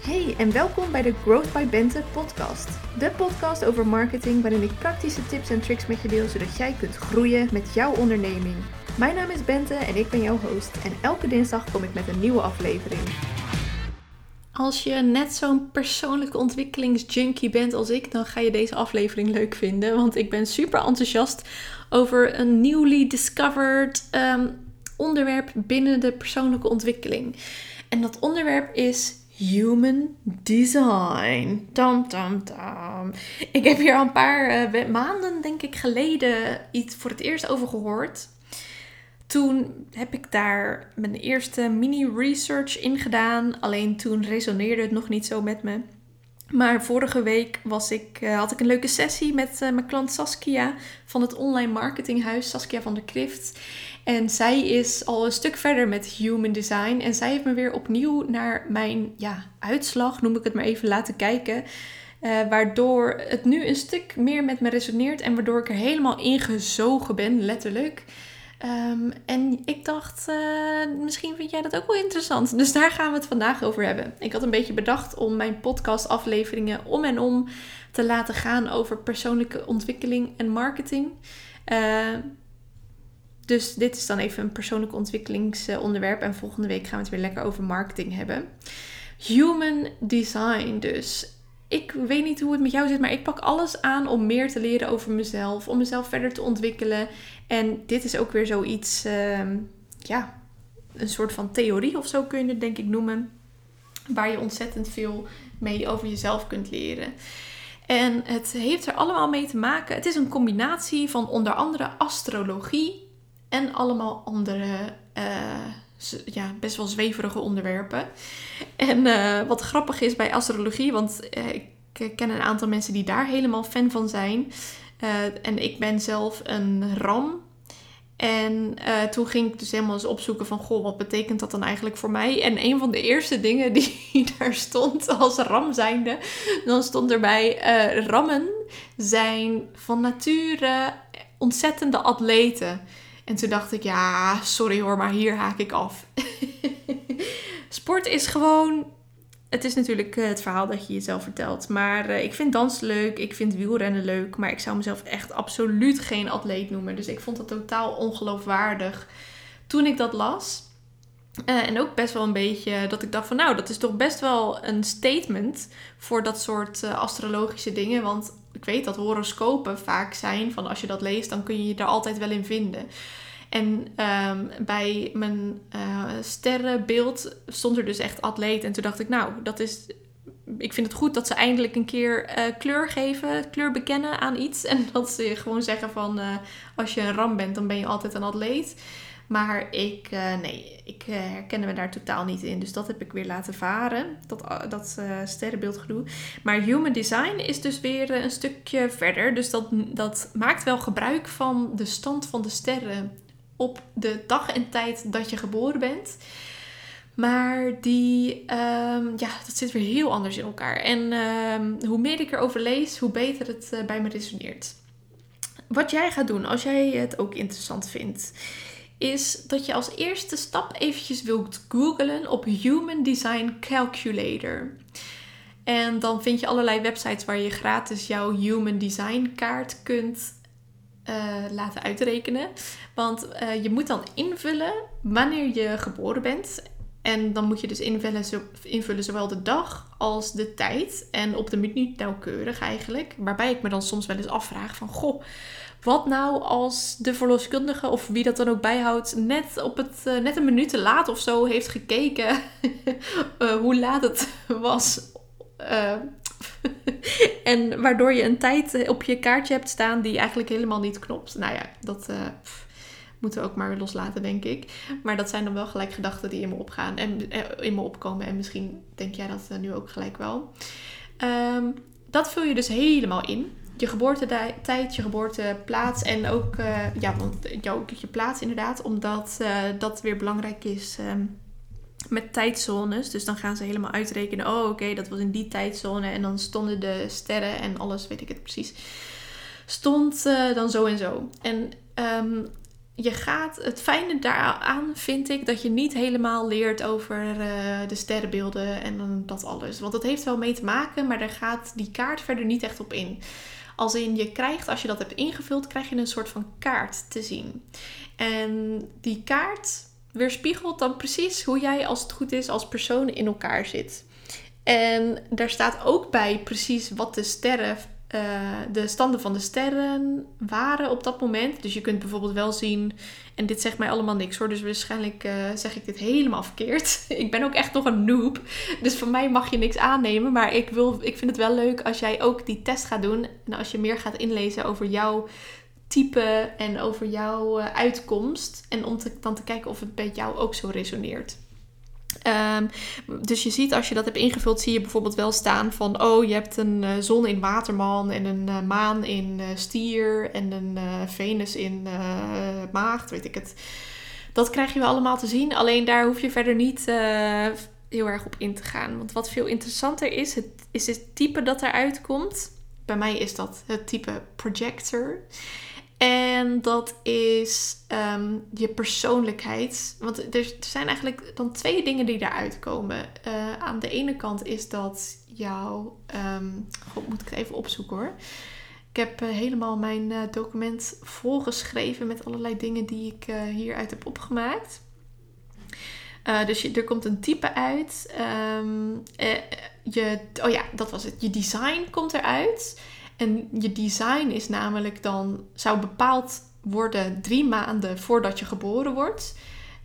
Hey en welkom bij de Growth by Bente podcast. De podcast over marketing waarin ik praktische tips en tricks met je deel zodat jij kunt groeien met jouw onderneming. Mijn naam is Bente en ik ben jouw host en elke dinsdag kom ik met een nieuwe aflevering. Als je net zo'n persoonlijke ontwikkelingsjunkie bent als ik, dan ga je deze aflevering leuk vinden. Want ik ben super enthousiast over een newly discovered ehm, onderwerp binnen de persoonlijke ontwikkeling. En dat onderwerp is Human Design. Tam, tam, tam. Ik heb hier al een paar uh, maanden, denk ik, geleden iets voor het eerst over gehoord. Toen heb ik daar mijn eerste mini-research in gedaan. Alleen toen resoneerde het nog niet zo met me. Maar vorige week was ik, uh, had ik een leuke sessie met uh, mijn klant Saskia van het online marketinghuis Saskia van der Krift. En zij is al een stuk verder met human design. En zij heeft me weer opnieuw naar mijn ja, uitslag, noem ik het maar even, laten kijken. Uh, waardoor het nu een stuk meer met me resoneert en waardoor ik er helemaal ingezogen ben, letterlijk. Um, en ik dacht, uh, misschien vind jij dat ook wel interessant. Dus daar gaan we het vandaag over hebben. Ik had een beetje bedacht om mijn podcastafleveringen om en om te laten gaan over persoonlijke ontwikkeling en marketing. Uh, dus dit is dan even een persoonlijk ontwikkelingsonderwerp. En volgende week gaan we het weer lekker over marketing hebben. Human design dus. Ik weet niet hoe het met jou zit, maar ik pak alles aan om meer te leren over mezelf. Om mezelf verder te ontwikkelen. En dit is ook weer zoiets, uh, ja, een soort van theorie of zo kun je het denk ik noemen. Waar je ontzettend veel mee over jezelf kunt leren. En het heeft er allemaal mee te maken. Het is een combinatie van onder andere astrologie, en allemaal andere, uh, ja, best wel zweverige onderwerpen. En uh, wat grappig is bij astrologie, want uh, ik ken een aantal mensen die daar helemaal fan van zijn. en ik ben zelf een ram. En toen ging ik dus helemaal eens opzoeken van, goh, wat betekent dat dan eigenlijk voor mij? En een van de eerste dingen die daar stond als ram zijnde, dan stond erbij, rammen zijn van nature ontzettende atleten. En toen dacht ik, ja, sorry hoor, maar hier haak ik af. Sport is gewoon. Het is natuurlijk eh, het verhaal dat je jezelf vertelt. Maar uh, ik vind dans leuk, ik vind wielrennen leuk. Maar ik zou mezelf echt absoluut geen atleet noemen. Dus ik vond het totaal ongeloofwaardig toen ik dat las. Uh, en ook best wel een beetje dat ik dacht van nou, dat is toch best wel een statement voor dat soort astrologische dingen. Want ik weet dat horoscopen vaak zijn van als je dat leest, dan kun je je er altijd wel in vinden. En um, bij mijn uh, sterrenbeeld stond er dus echt atleet. En toen dacht ik, nou, dat is. Ik vind het goed dat ze eindelijk een keer uh, kleur geven, kleur bekennen aan iets. En dat ze gewoon zeggen van uh, als je een ram bent, dan ben je altijd een atleet. Maar ik, uh, nee, ik uh, me daar totaal niet in. Dus dat heb ik weer laten varen. Dat, uh, dat sterrenbeeldgedoe. Maar human design is dus weer een stukje verder. Dus dat, dat maakt wel gebruik van de stand van de sterren op de dag en tijd dat je geboren bent. Maar die, um, ja, dat zit weer heel anders in elkaar. En um, hoe meer ik erover lees, hoe beter het bij me resoneert. Wat jij gaat doen als jij het ook interessant vindt is dat je als eerste stap eventjes wilt googlen op Human Design Calculator. En dan vind je allerlei websites waar je gratis jouw Human Design kaart kunt uh, laten uitrekenen. Want uh, je moet dan invullen wanneer je geboren bent. En dan moet je dus invullen, invullen zowel de dag als de tijd. En op de minuut nauwkeurig eigenlijk. Waarbij ik me dan soms wel eens afvraag van... Goh, wat nou als de verloskundige of wie dat dan ook bijhoudt, net op het uh, net een minuut te laat of zo heeft gekeken uh, hoe laat het was. Uh, en waardoor je een tijd op je kaartje hebt staan die eigenlijk helemaal niet knopt. Nou ja, dat moeten we ook maar weer loslaten, denk ik. Maar dat zijn dan wel gelijk gedachten die in me opgaan en in me opkomen. En misschien denk jij dat nu ook gelijk wel. Um, dat vul je dus helemaal in je geboortetijd, je geboorteplaats en ook uh, ja, jouw, je plaats inderdaad. Omdat uh, dat weer belangrijk is um, met tijdzones. Dus dan gaan ze helemaal uitrekenen. Oh, oké, dat was in die tijdzone. En dan stonden de sterren en alles, weet ik het precies. Stond uh, dan zo en zo. En um, je gaat, het fijne daaraan vind ik dat je niet helemaal leert over eh, de sterrenbeelden en dat alles. Want dat heeft wel mee te maken, maar daar gaat die kaart verder niet echt op in. Als in je krijgt, als je dat hebt ingevuld, krijg je een soort van kaart te zien. En die kaart weerspiegelt dan precies hoe jij, als het goed is, als persoon in elkaar zit. En daar staat ook bij precies wat de sterren uh, de standen van de sterren waren op dat moment. Dus je kunt bijvoorbeeld wel zien, en dit zegt mij allemaal niks hoor, dus waarschijnlijk uh, zeg ik dit helemaal verkeerd. ik ben ook echt nog een noob, dus van mij mag je niks aannemen. Maar ik, wil, ik vind het wel leuk als jij ook die test gaat doen en als je meer gaat inlezen over jouw type en over jouw uh, uitkomst. En om dan te kijken of het bij jou ook zo resoneert. Um, dus je ziet als je dat hebt ingevuld, zie je bijvoorbeeld wel staan van, oh, je hebt een uh, zon in waterman en een uh, maan in uh, stier en een Venus in maagd, weet ik het. Dat krijg je wel allemaal te zien, alleen daar hoef je verder niet heel erg op in te gaan. Want wat veel interessanter is, het, is het type dat eruit komt. Bij mij is dat het type projector. En dat is ehm, je persoonlijkheid. Want er, zijn eigenlijk dan twee dingen die eruit komen. Uh, aan de ene kant is dat jouw. Um, God, moet ik het even opzoeken hoor. Ik heb uh, helemaal mijn uh, document volgeschreven met allerlei dingen die ik hieruit heb opgemaakt. dus je, er komt een type uit. Um, je, oh ja, dat was het. Je design komt eruit. En je design is namelijk dan, zou bepaald worden drie maanden voordat je geboren wordt.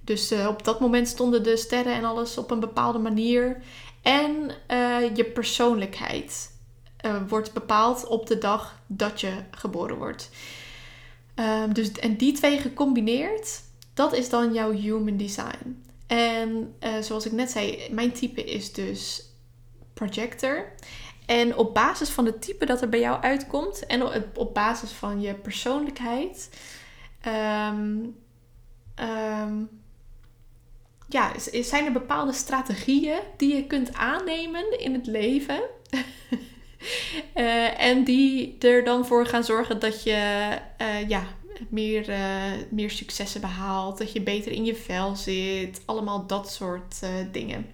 Dus uh, op dat moment stonden de sterren en alles op een bepaalde manier. En uh, je persoonlijkheid uh, wordt bepaald op de dag dat je geboren wordt. Ehm, dus, en die twee gecombineerd, dat is dan jouw human design. En zoals ik net zei, mijn type is dus projector. En op basis van het type dat er bij jou uitkomt en op basis van je persoonlijkheid, um, um, ja, zijn er bepaalde strategieën die je kunt aannemen in het leven. uh, en die er dan voor gaan zorgen dat je uh, ja, meer, uh, meer successen behaalt, dat je beter in je vel zit, allemaal dat soort dingen.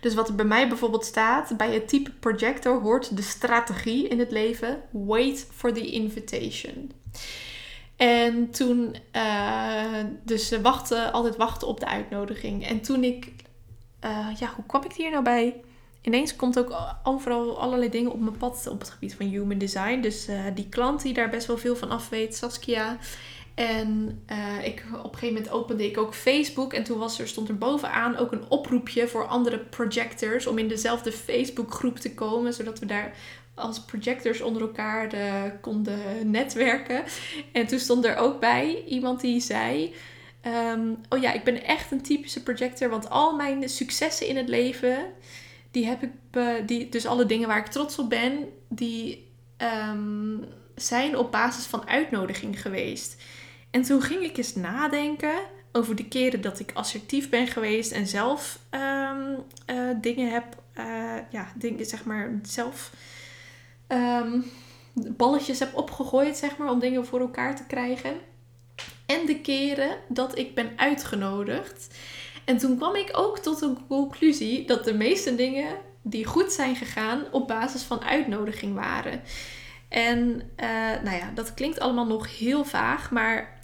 Dus wat er bij mij bijvoorbeeld staat, bij het type projector hoort de strategie in het leven: wait for the invitation. En toen, uh, dus wachten, altijd wachten op de uitnodiging. En toen ik, uh, ja, hoe kwam ik hier nou bij? Ineens komt ook overal allerlei dingen op mijn pad op het gebied van human design. Dus uh, die klant die daar best wel veel van af weet, Saskia. En uh, ik, op een gegeven moment opende ik ook Facebook. En toen was er, stond er bovenaan ook een oproepje voor andere projectors. Om in dezelfde Facebookgroep te komen. Zodat we daar als projectors onder elkaar de, konden netwerken. En toen stond er ook bij iemand die zei... Um, oh ja, ik ben echt een typische projector. Want al mijn successen in het leven... Die heb ik... die, dus alle dingen waar ik trots op ben... Die... Um, zijn op basis van uitnodiging geweest. En toen ging ik eens nadenken over de keren dat ik assertief ben geweest en zelf ehm, eh, dingen heb, uh, ja, dingen, zeg maar, zelf um, balletjes heb opgegooid, zeg maar, om dingen voor elkaar te krijgen. En de keren dat ik ben uitgenodigd. En toen kwam ik ook tot een conclusie dat de meeste dingen die goed zijn gegaan op basis van uitnodiging waren. En uh, nou ja, dat klinkt allemaal nog heel vaag, maar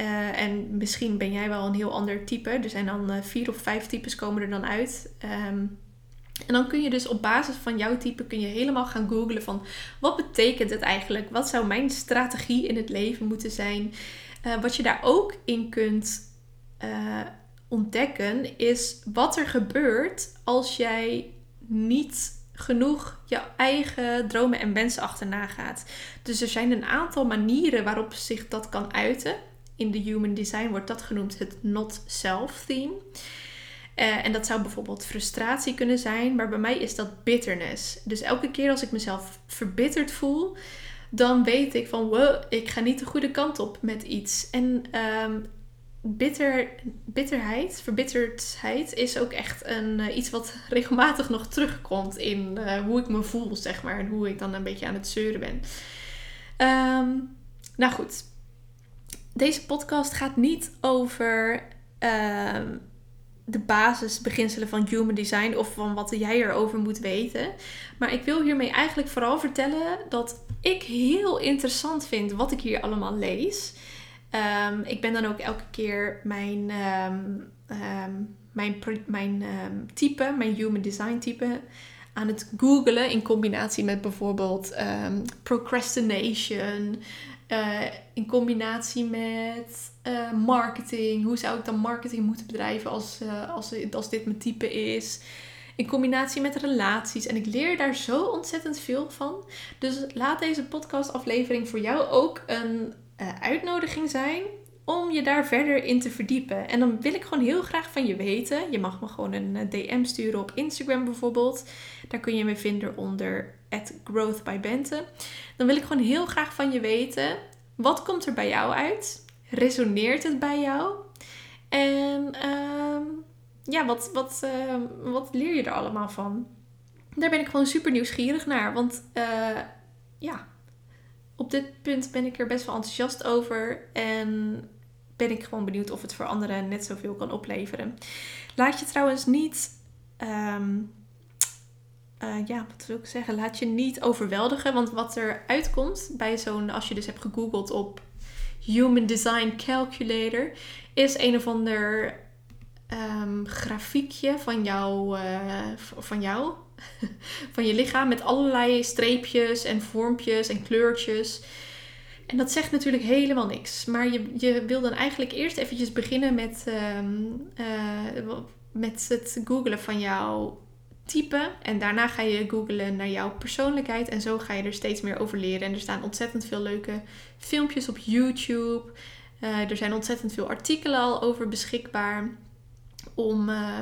uh, en misschien ben jij wel een heel ander type. Er zijn dan uh, vier of vijf types komen er dan uit. Um, en dan kun je dus op basis van jouw type kun je helemaal gaan googlen van wat betekent het eigenlijk? Wat zou mijn strategie in het leven moeten zijn? Uh, wat je daar ook in kunt ontdekken is wat er gebeurt als jij niet genoeg je eigen dromen en wensen achterna gaat. Dus er zijn een aantal manieren waarop zich dat kan uiten in de Human Design wordt dat genoemd het Not Self Theme. Uh, en dat zou bijvoorbeeld frustratie kunnen zijn, maar bij mij is dat bitterness. Dus elke keer als ik mezelf verbitterd voel, dan weet ik van wow, ik ga niet de goede kant op met iets. En um, bitter, bitterheid, verbitterdheid is ook echt een, uh, iets wat regelmatig nog terugkomt in uh, hoe ik me voel, zeg maar. En hoe ik dan een beetje aan het zeuren ben. Um, nou goed, Deze podcast gaat niet over ehm, de basisbeginselen van human design of van wat jij erover moet weten. Maar ik wil hiermee eigenlijk vooral vertellen dat ik heel interessant vind wat ik hier allemaal lees. Ehm, ik ben dan ook elke keer mijn, um, mijn, mijn type, mijn human design type, aan het googlen in combinatie met bijvoorbeeld procrastination, uh, in combinatie met uh, marketing. Hoe zou ik dan marketing moeten bedrijven als, uh, als, als dit mijn type is? In combinatie met relaties. En ik leer daar zo ontzettend veel van. Dus laat deze podcastaflevering voor jou ook een uitnodiging zijn om je daar verder in te verdiepen. En dan wil ik gewoon heel graag van je weten. Je mag me gewoon een DM sturen op Instagram bijvoorbeeld. Daar kun je me vinden onder Growth by Bente. Dan wil ik gewoon heel graag van je weten. Wat komt er bij jou uit? Resoneert het bij jou? En uh, ja, wat, wat, uh, wat leer je er allemaal van? Daar ben ik gewoon super nieuwsgierig naar. Want uh, ja, op dit punt ben ik er best wel enthousiast over. En ben ik gewoon benieuwd of het voor anderen net zoveel kan opleveren. Laat je trouwens niet. Um, uh, ja, wat wil ik zeggen? Laat je niet overweldigen. Want wat er uitkomt bij zo'n. Als je dus hebt gegoogeld op Human Design Calculator. Is een of ander um, grafiekje van jou. Uh, van jou. van je lichaam met allerlei streepjes en vormpjes en kleurtjes. En dat zegt natuurlijk helemaal niks. Maar je, je wil dan eigenlijk eerst eventjes beginnen met, um, uh, met het googelen van jouw type. En daarna ga je googlen naar jouw persoonlijkheid. En zo ga je er steeds meer over leren. En er staan ontzettend veel leuke filmpjes op YouTube. Uh, er zijn ontzettend veel artikelen al over beschikbaar. Om, uh,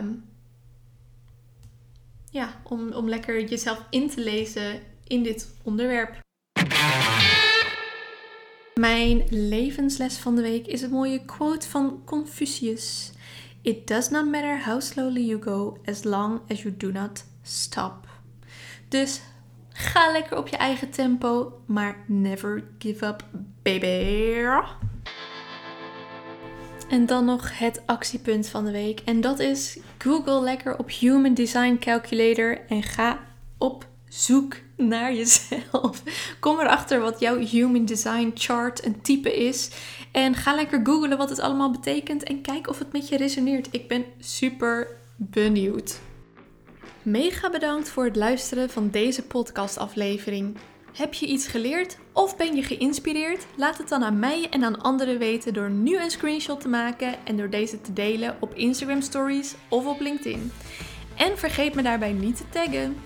ja, om, om lekker jezelf in te lezen in dit onderwerp. Mijn levensles van de week is een mooie quote van Confucius. It does not matter how slowly you go as long as you do not stop. Dus ga lekker op je eigen tempo, maar never give up, baby. En dan nog het actiepunt van de week. En dat is Google lekker op Human Design Calculator en ga op zoek naar jezelf. Kom erachter wat jouw Human Design Chart een type is. En ga lekker googlen wat het allemaal betekent en kijk of het met je resoneert. Ik ben super benieuwd. Mega bedankt voor het luisteren van deze podcastaflevering. Heb je iets geleerd of ben je geïnspireerd? Laat het dan aan mij en aan anderen weten door nu een screenshot te maken en door deze te delen op Instagram Stories of op LinkedIn. En vergeet me daarbij niet te taggen.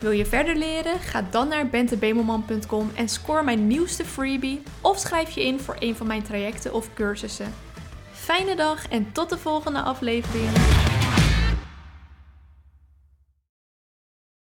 Wil je verder leren? Ga dan naar bentebemelman.com en score mijn nieuwste freebie of schrijf je in voor een van mijn trajecten of cursussen. Fijne dag en tot de volgende aflevering.